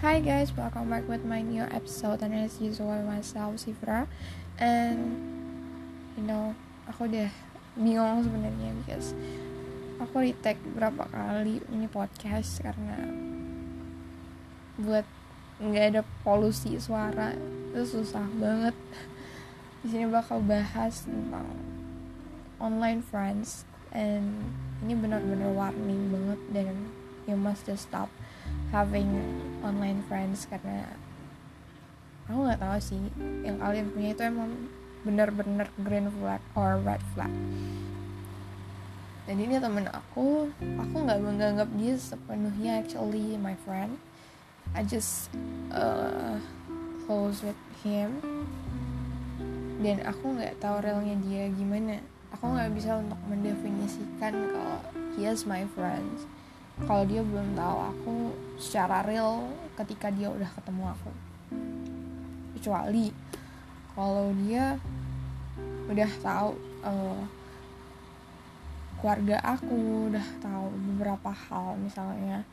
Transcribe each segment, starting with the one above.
Hi guys, welcome back with my new episode and as usual myself Sifra. And you know aku udah bingung sebenarnya because aku retake berapa kali ini podcast karena buat nggak ada polusi suara. Itu susah banget. Di sini bakal bahas tentang online friends and ini benar-benar warning banget dan you must just stop having online friends karena aku nggak tahu sih yang kalian punya itu emang bener-bener green flag or red flag. Dan ini temen aku aku nggak menganggap dia sepenuhnya actually my friend. I just uh, close with him. Dan aku nggak tahu realnya dia gimana. Aku nggak bisa untuk mendefinisikan kalau he is my friend kalau dia belum tahu aku secara real ketika dia udah ketemu aku. Kecuali kalau dia udah tahu uh, keluarga aku udah tahu beberapa hal misalnya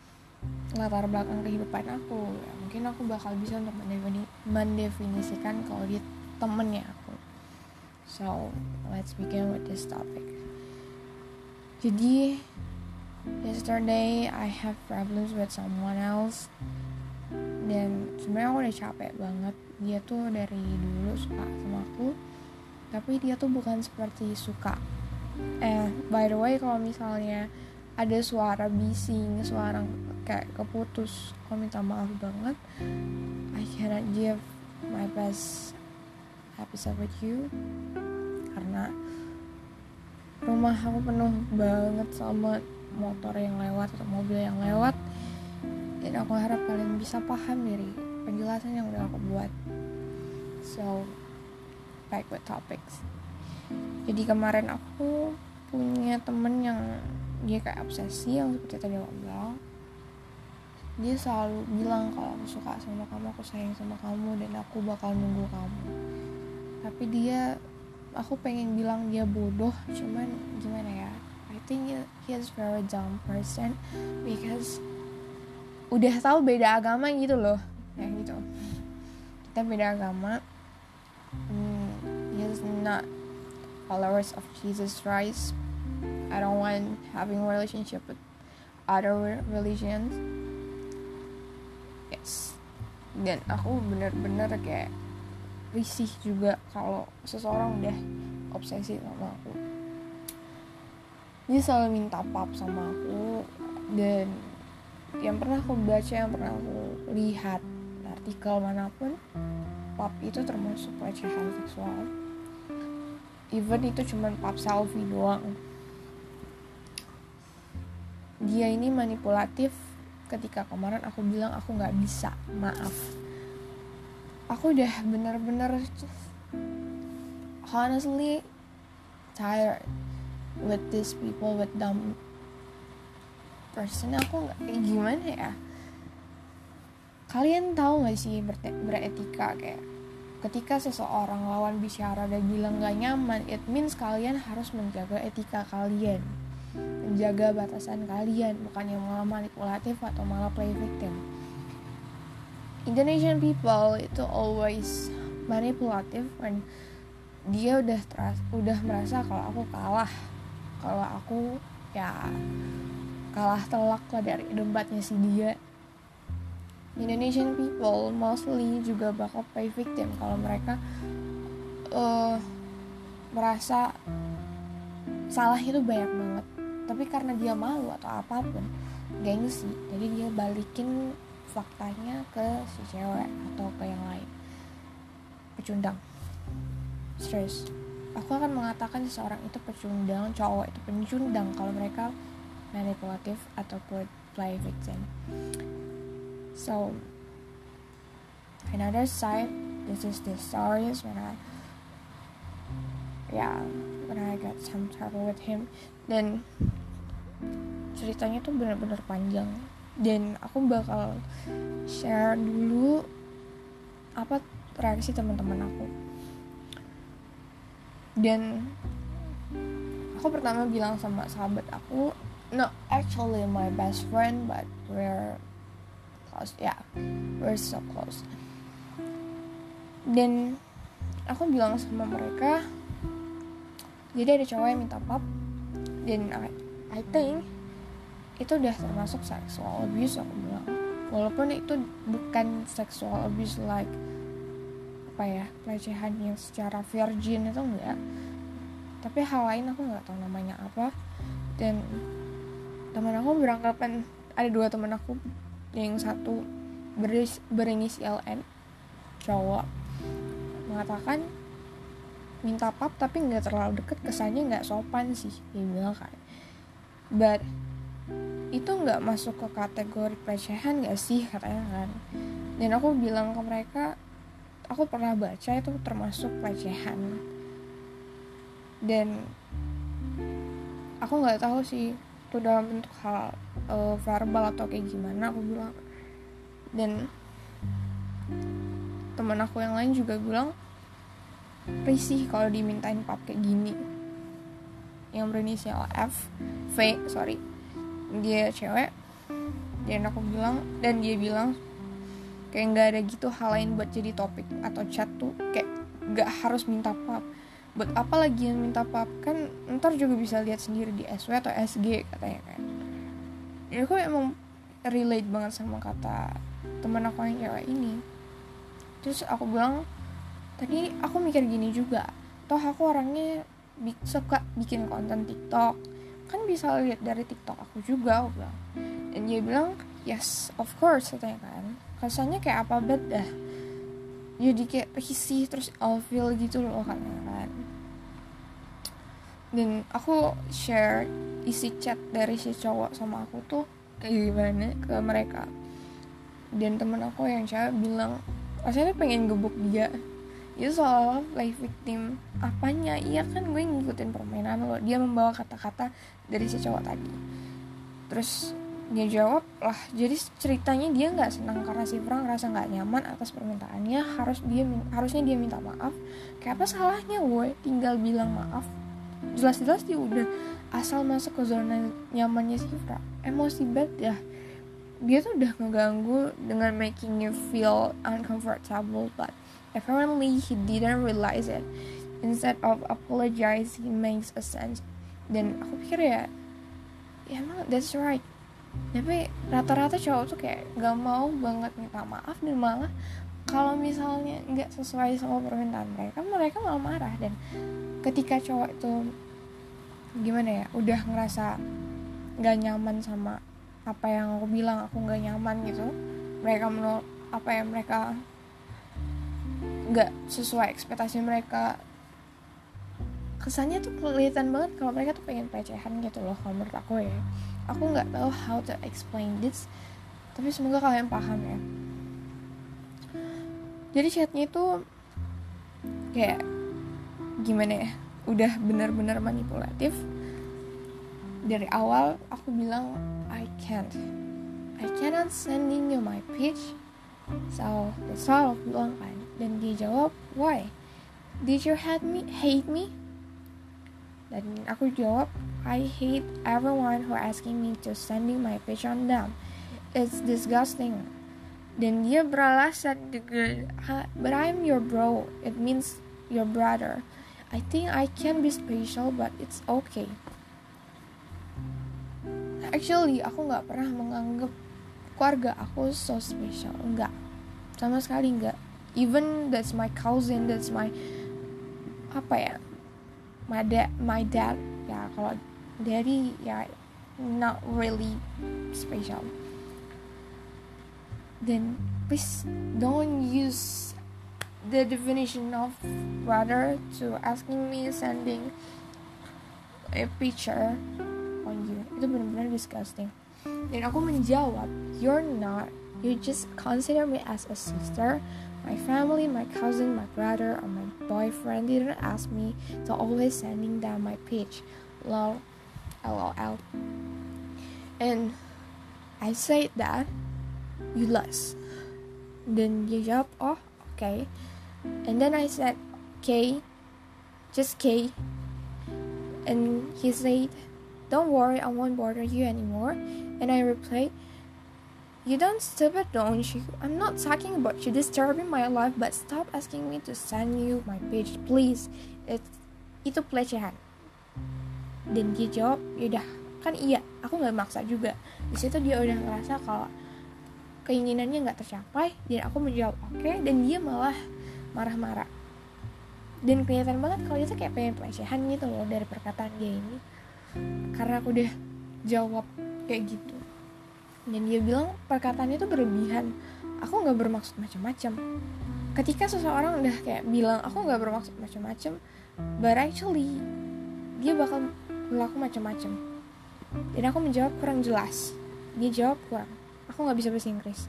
latar belakang kehidupan aku ya, mungkin aku bakal bisa untuk mendefinisikan kalau dia temennya aku. So let's begin with this topic. Jadi yesterday I have problems with someone else. Dan sebenarnya aku udah capek banget. Dia tuh dari dulu suka sama aku. Tapi dia tuh bukan seperti suka. Eh by the way kalau misalnya ada suara bising suara kayak keputus aku minta maaf banget. I cannot give my best episode with you. Karena rumah aku penuh banget sama motor yang lewat atau mobil yang lewat dan aku harap kalian bisa paham dari penjelasan yang udah aku buat. So back with topics. Jadi kemarin aku punya temen yang dia kayak obsesi yang seperti tadi aku bilang. Dia selalu bilang kalau aku suka sama kamu aku sayang sama kamu dan aku bakal nunggu kamu. Tapi dia aku pengen bilang dia bodoh cuman gimana ya think he is very dumb person because udah tahu beda agama gitu loh ya gitu. Kita beda agama. Hmm, he is not followers of Jesus Christ. I don't want having relationship with other religions. Yes. Dan aku bener-bener kayak risih juga kalau seseorang udah obsesi sama aku dia selalu minta pap sama aku. Dan yang pernah aku baca yang pernah aku lihat artikel mana pun pap itu termasuk pelecehan seksual. Even itu cuma pap selfie doang. Dia ini manipulatif ketika kemarin aku bilang aku nggak bisa maaf. Aku udah bener-bener honestly tired with these people with dumb person aku nggak kayak gimana ya? Kalian tahu nggak sih beretika kayak ketika seseorang lawan bicara dan bilang gak nyaman it means kalian harus menjaga etika kalian. Menjaga batasan kalian bukannya malah manipulatif atau malah play victim. Indonesian people itu always manipulatif when dia udah teras, udah merasa kalau aku kalah kalau aku ya kalah telak lah dari debatnya si dia. Indonesian people mostly juga bakal play victim kalau mereka uh, merasa salah itu banyak banget. Tapi karena dia malu atau apa pun gengsi jadi dia balikin faktanya ke si cewek atau ke yang lain. Pecundang. Stress aku akan mengatakan seseorang itu pecundang cowok itu pencundang kalau mereka manipulatif ataupun play victim so another side this is the stories when I yeah when I got some trouble with him. Dan ceritanya tuh benar-benar panjang. Dan aku bakal share dulu apa reaksi teman-teman aku dan aku pertama bilang sama sahabat aku no actually my best friend but we're close. Yeah, we're so close. Dan aku bilang sama mereka jadi ada cowok yang minta pap. Dan I, I think itu udah termasuk sexual abuse aku bilang. Walaupun itu bukan sexual abuse like apa ya pelecehan yang secara virgin itu enggak. Tapi hal lain aku nggak tahu namanya apa. Dan teman aku beranggapan ada dua teman aku yang satu beris, berinisial N cowok mengatakan minta pap tapi nggak terlalu deket kesannya nggak sopan sih dia bilang kan. But itu nggak masuk ke kategori pelecehan nggak sih katanya kan. Dan aku bilang ke mereka aku pernah baca itu termasuk pelecehan. Dan aku nggak tahu sih itu dalam bentuk hal uh, verbal atau kayak gimana aku bilang. Dan teman aku yang lain juga bilang risih kalau dimintain pap kayak gini. Yang berinisial F V sorry. Dia cewek dan aku bilang dan dia bilang kayak nggak ada gitu hal lain buat jadi topik atau chat tuh kayak nggak harus minta pap. Buat apa lagi yang minta pap? Kan ntar juga bisa lihat sendiri di SW atau SG katanya kan ya aku emang relate banget sama kata teman aku yang cewek ini. Terus aku bilang tadi aku mikir gini juga. Toh aku orangnya bi suka bikin konten TikTok. Kan bisa lihat dari TikTok aku juga aku bilang. Dan dia bilang yes of course katanya kan. Rasanya kayak apa bet dah. Jadi kayak risih terus feel gitu loh kan kan. Dan aku share isi chat dari si cowok sama aku tuh kayak gimana ke mereka. Dan temen aku yang cewek bilang rasanya pengen gebuk dia. Itu soal play victim apanya? Iya kan gue ngikutin permainan lo. Dia membawa kata-kata dari si cowok tadi. Terus dia jawab lah jadi ceritanya dia nggak senang karena si Frank ngerasa nggak nyaman atas permintaannya. Harus dia harusnya dia minta maaf. Kayak apa salahnya gue tinggal bilang maaf. Jelas-jelas dia udah asal masuk ke zona nyamannya Sifra emosi banget ya. Dia tuh udah ngeganggu dengan making you feel uncomfortable but apparently he didn't realize it. Instead of apologize he makes a sense. Dan aku pikir ya ya emang that's right tapi rata-rata cowok tuh kayak gak mau banget minta maaf dan malah kalau misalnya nggak sesuai sama permintaan mereka mereka malah marah. Dan ketika cowok itu gimana ya udah ngerasa nggak nyaman sama apa yang aku bilang aku nggak nyaman gitu mereka menol apa ya mereka nggak sesuai ekspektasi mereka. Kesannya tuh kelihatan banget kalau mereka tuh pengen pelecehan gitu loh kalau menurut aku ya aku nggak tahu how to explain this tapi semoga kalian paham ya. Jadi chatnya itu kayak gimana ya? Udah benar-benar manipulatif. Dari awal aku bilang I can't I cannot sending you my pitch. So that's all aku bilang kan. Dan dia jawab why? Did you hate me hate me dan aku jawab I hate everyone who asking me to sending my pitch on them. It's disgusting. Dan dia beralasan dengan but I'm your bro. It means your brother. I think I can be special but it's okay. Actually aku nggak pernah menganggap keluarga aku so special. Enggak sama sekali enggak even that's my cousin that's my apa ya my dad my dad ya kalau daddy ya not really special. Then please don't use the definition of brother to asking me sending a picture on you. Itu benar-benar disgusting. Dan aku menjawab you're not you just consider me as a sister my family my cousin my brother or my boyfriend didn't ask me to always sending them my page lol lol. And I said that you lost then dia jawab oh okay. And then I said K just K and he said don't worry I won't bother you anymore. And I replied You don't stop it, don't you? I'm not talking about you disturbing my life, but stop asking me to send you my page, please. It's, itu pelecehan. Dan dia jawab, yaudah, kan iya, aku nggak maksa juga. Di situ dia udah ngerasa kalau keinginannya nggak tercapai, dan aku menjawab oke, okay, dan dia malah marah-marah. Dan kelihatan banget kalau itu kayak pengen pelecehan gitu loh dari perkataan dia ini. Karena aku udah jawab kayak gitu dan dia bilang perkataannya itu berlebihan. Aku nggak bermaksud macam-macam. Ketika seseorang udah kayak bilang aku nggak bermaksud macam-macam but actually dia bakal berlaku macam-macam. Dan aku menjawab kurang jelas. Dia jawab kurang. Aku nggak bisa bahasa Inggris.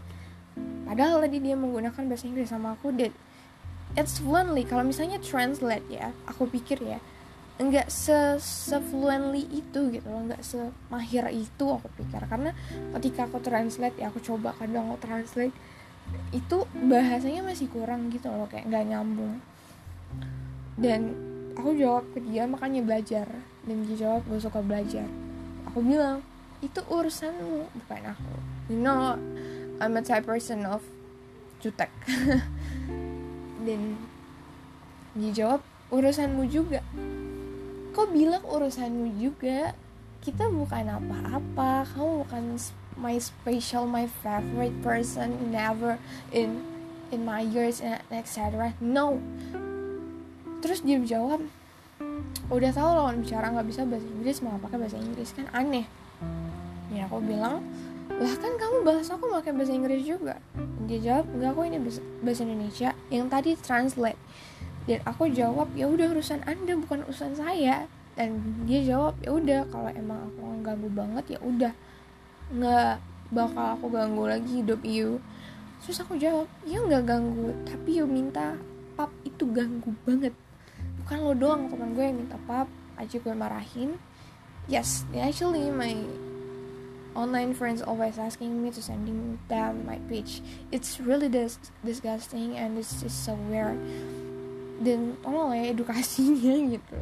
Padahal tadi dia menggunakan bahasa Inggris sama aku dan it's fluently. Kalau misalnya translate ya aku pikir ya enggak se fluently itu gitu loh enggak semahir itu aku pikir. Karena ketika aku translate ya aku coba kadang aku translate itu bahasanya masih kurang gitu loh kayak nggak nyambung. Dan aku jawab ke dia makanya belajar. Dan dia jawab gue suka belajar. Aku bilang itu urusanmu bukan aku. You know I'm a type person of jutek. Dan dia jawab urusanmu juga kok bilang urusanmu juga? Kita bukan apa-apa. Kamu bukan my special my favorite person never in in my years and etc no. Terus dia jawab udah tahu lawan bicara nggak bisa bahasa Inggris mau pakai bahasa Inggris kan? Aneh. Ya aku bilang lah kan kamu bahas aku pakai bahasa Inggris juga. Dia jawab enggak aku ini bahasa Indonesia. Yang tadi translate dan aku jawab ya udah urusan anda bukan urusan saya. Dan dia jawab ya udah kalau emang aku ganggu banget ya udah. Nggak bakal aku ganggu lagi hidup you. Terus aku jawab ya nggak ganggu tapi you minta pap itu ganggu banget. Bukan lo doang teman gue yang minta pap. Aja gue marahin. Yes actually my online friends always asking me to sending them my page it's really dis disgusting and it's just so weird dan tolong ya edukasinya gitu.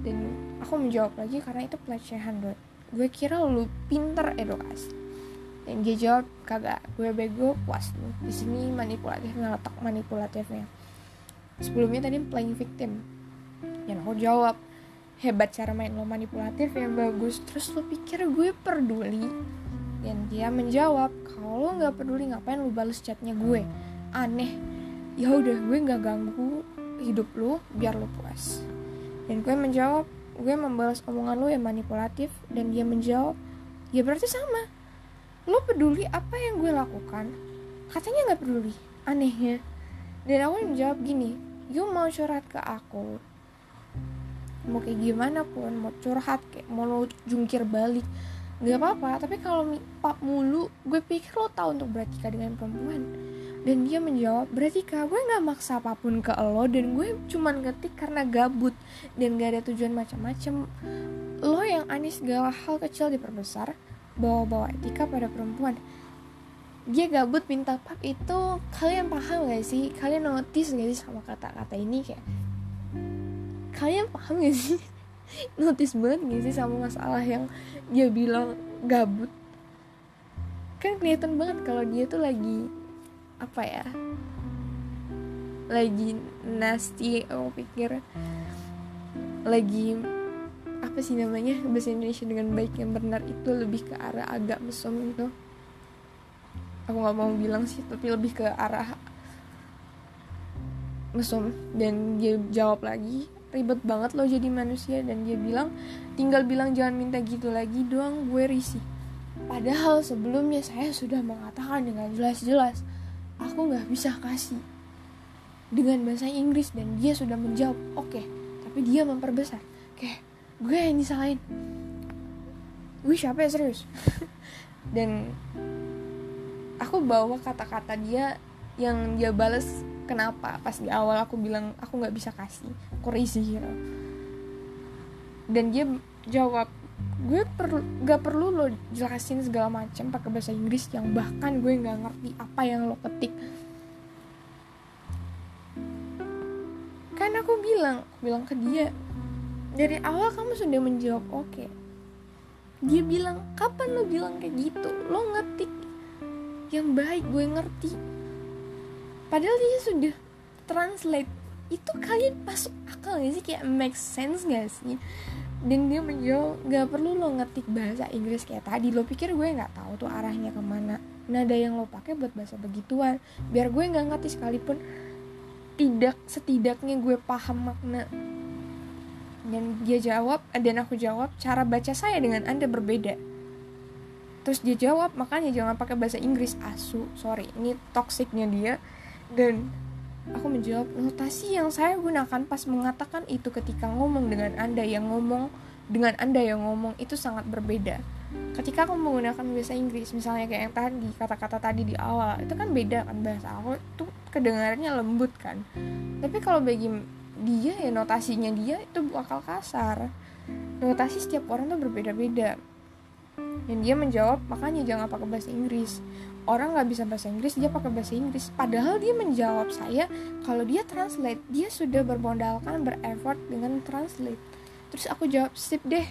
Dan aku menjawab lagi karena itu pelecehan buat gue kira lu pinter edukasi. Dan dia jawab kagak gue bego puas lu. Di sini manipulatif letak manipulatifnya. Sebelumnya tadi playing victim. Yang aku jawab hebat cara main lo manipulatif ya bagus. Terus lo pikir gue peduli? Dan dia menjawab kalau nggak peduli ngapain lo balas chatnya gue? Aneh. Ya udah gue nggak ganggu hidup lu biar lu puas. Dan gue menjawab gue membalas omongan lu yang manipulatif dan dia menjawab ya berarti sama. Lo peduli apa yang gue lakukan? Katanya nggak peduli anehnya. Dan aku menjawab gini you mau curhat ke aku. Mau kayak gimana pun mau curhat kayak mau lo jungkir balik nggak apa-apa. Tapi kalau pap mulu gue pikir lo tahu untuk berarti dengan perempuan dan dia menjawab berarti kak gue nggak maksa apa pun ke lo dan gue cuman ngetik karena gabut dan gak ada tujuan macam-macam. Lo yang aneh segala hal kecil diperbesar bawa-bawa etika pada perempuan. Dia gabut minta pap itu kalian paham gak sih? Kalian notice gak sih sama kata-kata ini kayak kalian paham gak sih? Notice banget gak sih sama masalah yang dia bilang gabut? Kan kelihatan banget kalau dia tuh lagi apa ya lagi nasty aku pikir. Lagi apa sih namanya bahasa Indonesia dengan baik yang benar itu lebih ke arah agak mesum itu aku nggak mau bilang sih tapi lebih ke arah mesum. Dan dia jawab lagi ribet banget lo jadi manusia. Dan dia bilang tinggal bilang jangan minta gitu lagi doang gue risih. Padahal sebelumnya saya sudah mengatakan dengan jelas-jelas aku nggak bisa kasih. Dengan bahasa Inggris dan dia sudah menjawab oke okay. tapi dia memperbesar. Kayak gue yang disalahin. Gue siapa ya? Serius? Dan aku bawa kata-kata dia yang dia bales kenapa? Pas di awal aku bilang aku nggak bisa kasih. Aku risih gitu. dan dia jawab gue perlu gak perlu lo jelasin segala macam pakai bahasa Inggris yang bahkan gue nggak ngerti apa yang lo ketik. Kan aku bilang bilang ke dia dari awal kamu sudah menjawab oke. Okay. dia bilang kapan lo bilang kayak gitu? Lo ngetik yang baik gue ngerti. Padahal dia sudah translate. Itu kalian masuk akal gak sih? Kayak make sense gak sih dan dia menjawab gak perlu lo ngetik bahasa Inggris kayak tadi. Lo pikir gue nggak tahu tuh arahnya ke mana. Nada yang lo pakai buat bahasa begituan. Biar gue nggak ngerti sekalipun tidak setidaknya gue paham makna. Dan dia jawab dan aku jawab cara baca saya dengan anda berbeda. Terus dia jawab makanya jangan pakai bahasa Inggris asu. Sorry ini toksiknya dia. Dan Aku menjawab, notasi yang saya gunakan pas mengatakan itu ketika ngomong dengan Anda yang ngomong dengan Anda yang ngomong itu sangat berbeda. Ketika aku menggunakan bahasa Inggris, misalnya kayak yang tadi, kata-kata tadi di awal, itu kan beda kan bahasa aku itu kedengarannya lembut kan. Tapi kalau bagi dia ya notasinya dia itu bakal kasar. Notasi setiap orang tuh berbeda-beda. Dan dia menjawab, makanya jangan pakai bahasa Inggris orang nggak bisa bahasa Inggris dia pakai bahasa Inggris. Padahal dia menjawab saya kalau dia translate dia sudah bermodalkan bereffort dengan translate. Terus aku jawab sip deh.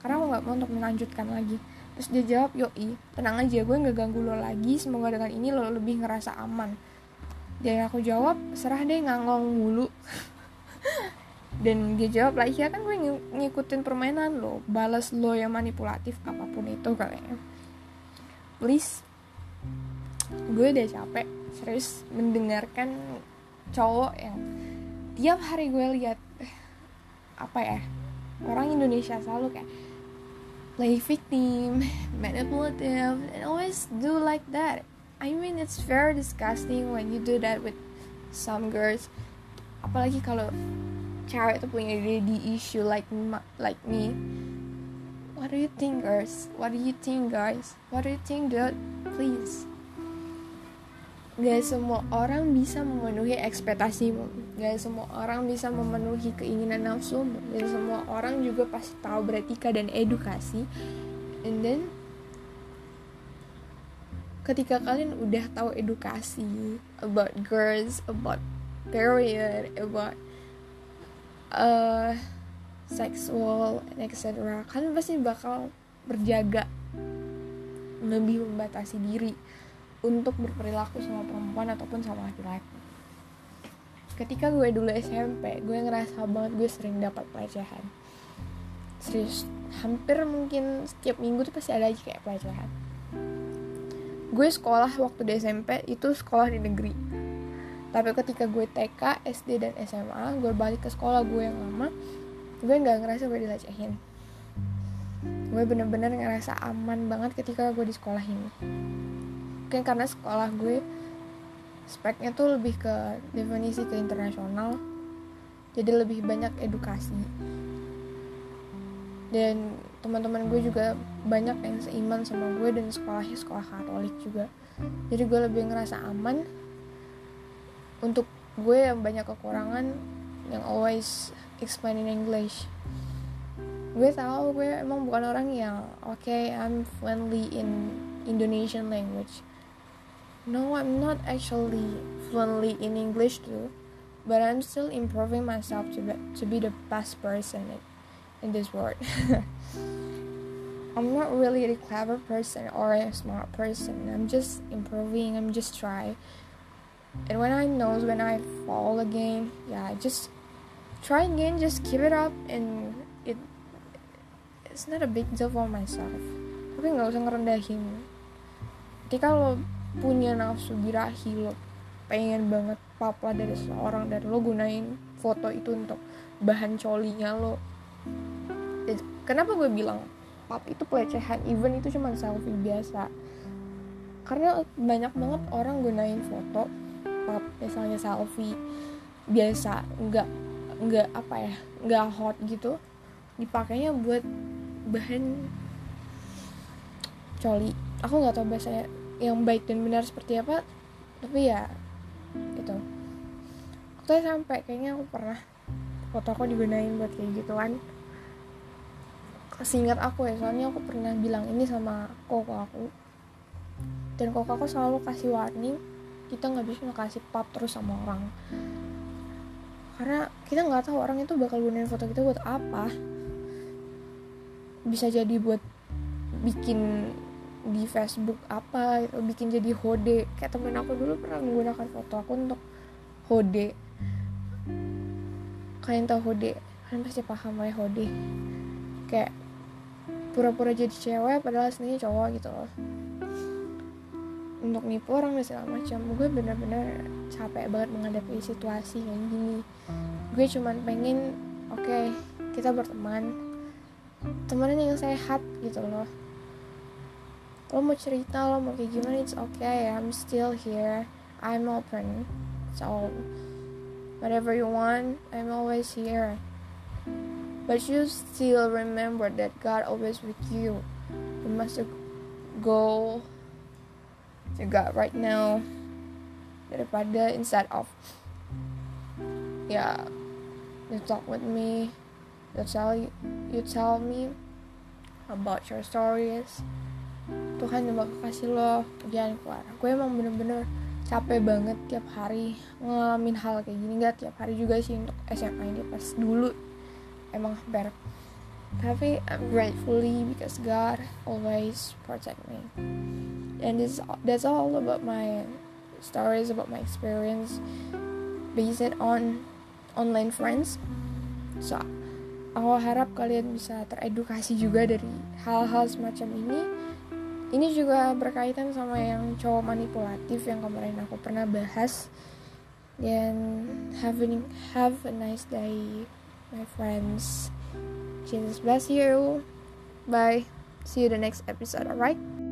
Karena aku nggak mau untuk melanjutkan lagi. Terus dia jawab yoi tenang aja gue nggak ganggu lo lagi. Semoga dengan ini lo lebih ngerasa aman. Dan aku jawab serah deh ngangong mulu. Dan dia jawab lah iya kan gue ng ngikutin permainan lo balas lo yang manipulatif apa pun itu kayaknya please gue udah capek serius mendengarkan cowok yang tiap hari gue lihat apa ya orang Indonesia selalu kayak play victim, manipulative, and always do like that. I mean it's very disgusting when you do that with some girls. Apalagi kalau cewek itu punya daddy issue like like me. What do you think, girls? What do you think, guys? What do you think, dude? Please gak semua orang bisa memenuhi ekspektasimu. Gak semua orang bisa memenuhi keinginan nafsumu. Gak semua orang juga pasti tahu beretika dan edukasi. And then ketika kalian udah tahu edukasi about girls about period about uh, sexual etc kalian pasti bakal berjaga lebih membatasi diri untuk berperilaku sama perempuan ataupun sama laki-laki. Ketika gue dulu SMP gue ngerasa banget gue sering dapat pelecehan. Serius hampir mungkin setiap minggu tuh pasti ada aja kayak pelecehan. Gue sekolah waktu di SMP itu sekolah di negeri. Tapi ketika gue TK, SD, dan SMA gue balik ke sekolah gue yang lama gue nggak ngerasa gue dilecehin. Gue bener-bener ngerasa aman banget ketika gue di sekolah ini mungkin karena sekolah gue speknya tuh lebih ke definisi ke internasional. Jadi lebih banyak edukasi. Dan teman-teman gue juga banyak yang seiman sama gue dan sekolahnya sekolah katolik juga. Jadi gue lebih ngerasa aman. Untuk gue yang banyak kekurangan yang always explain in English. Gue tahu gue emang bukan orang yang oke okay, I'm friendly in Indonesian language No, I'm not actually fluently in English too, but I'm still improving myself to be, to be the best person in, in this world. I'm not really a clever person or a smart person. I'm just improving. I'm just trying. And when I know when I fall again, yeah, I just try again. Just keep it up, and it it's not a big deal for myself. Tapi nggak usah ngerendahin. Ketika lo punya nafsu birahi lo. Pengen banget papa dari seseorang dan lo gunain foto itu untuk bahan colinya lo. Kenapa gue bilang pap itu pelecehan? Even itu cuma selfie biasa. Karena banyak banget orang gunain foto pap misalnya selfie biasa nggak nggak apa ya nggak hot gitu dipakainya buat bahan coli. Aku nggak tahu bahasa yang baik dan benar seperti apa tapi ya itu waktu sampai kayaknya aku pernah foto aku digunain buat kayak gituan. Seingat aku ya soalnya aku pernah bilang ini sama koko aku. Dan koko aku selalu kasih warning kita nggak bisa ngasih pap terus sama orang. Karena kita nggak tahu orang itu bakal gunain foto kita buat apa. Bisa jadi buat bikin di Facebook apa gitu bikin jadi hode kayak temen aku dulu pernah menggunakan foto aku untuk hode kalian tahu hode kalian pasti paham lah hode kayak pura-pura jadi cewek padahal aslinya cowok gitu loh. Untuk nipu orang dan segala macam. Gue bener-bener capek banget menghadapi situasi kayak gini. Gue cuman pengen oke okay, kita berteman. Temenan yang sehat gitu loh lo mau cerita lo mau kayak gimana it's okay I'm still here. I'm open. So whatever you want I'm always here. But you still remember that God always with you. You must go to God right now. Daripada instead of. Yeah. You talk with me. You tell you, you tell me about your stories Tuhan yang kasih lo jalan keluar. Gue emang bener-bener capek banget tiap hari ngalamin hal kayak gini. Gak tiap hari juga sih untuk SMA ini pas dulu emang hampir. Tapi I'm gratefully because God always protect me. And this that's all about my stories about my experience based on online friends. So aku harap kalian bisa teredukasi juga dari hal-hal semacam ini ini juga berkaitan sama yang cowok manipulatif yang kemarin aku pernah bahas dan having have a nice day my friends Jesus bless you. Bye. See you the next episode, alright?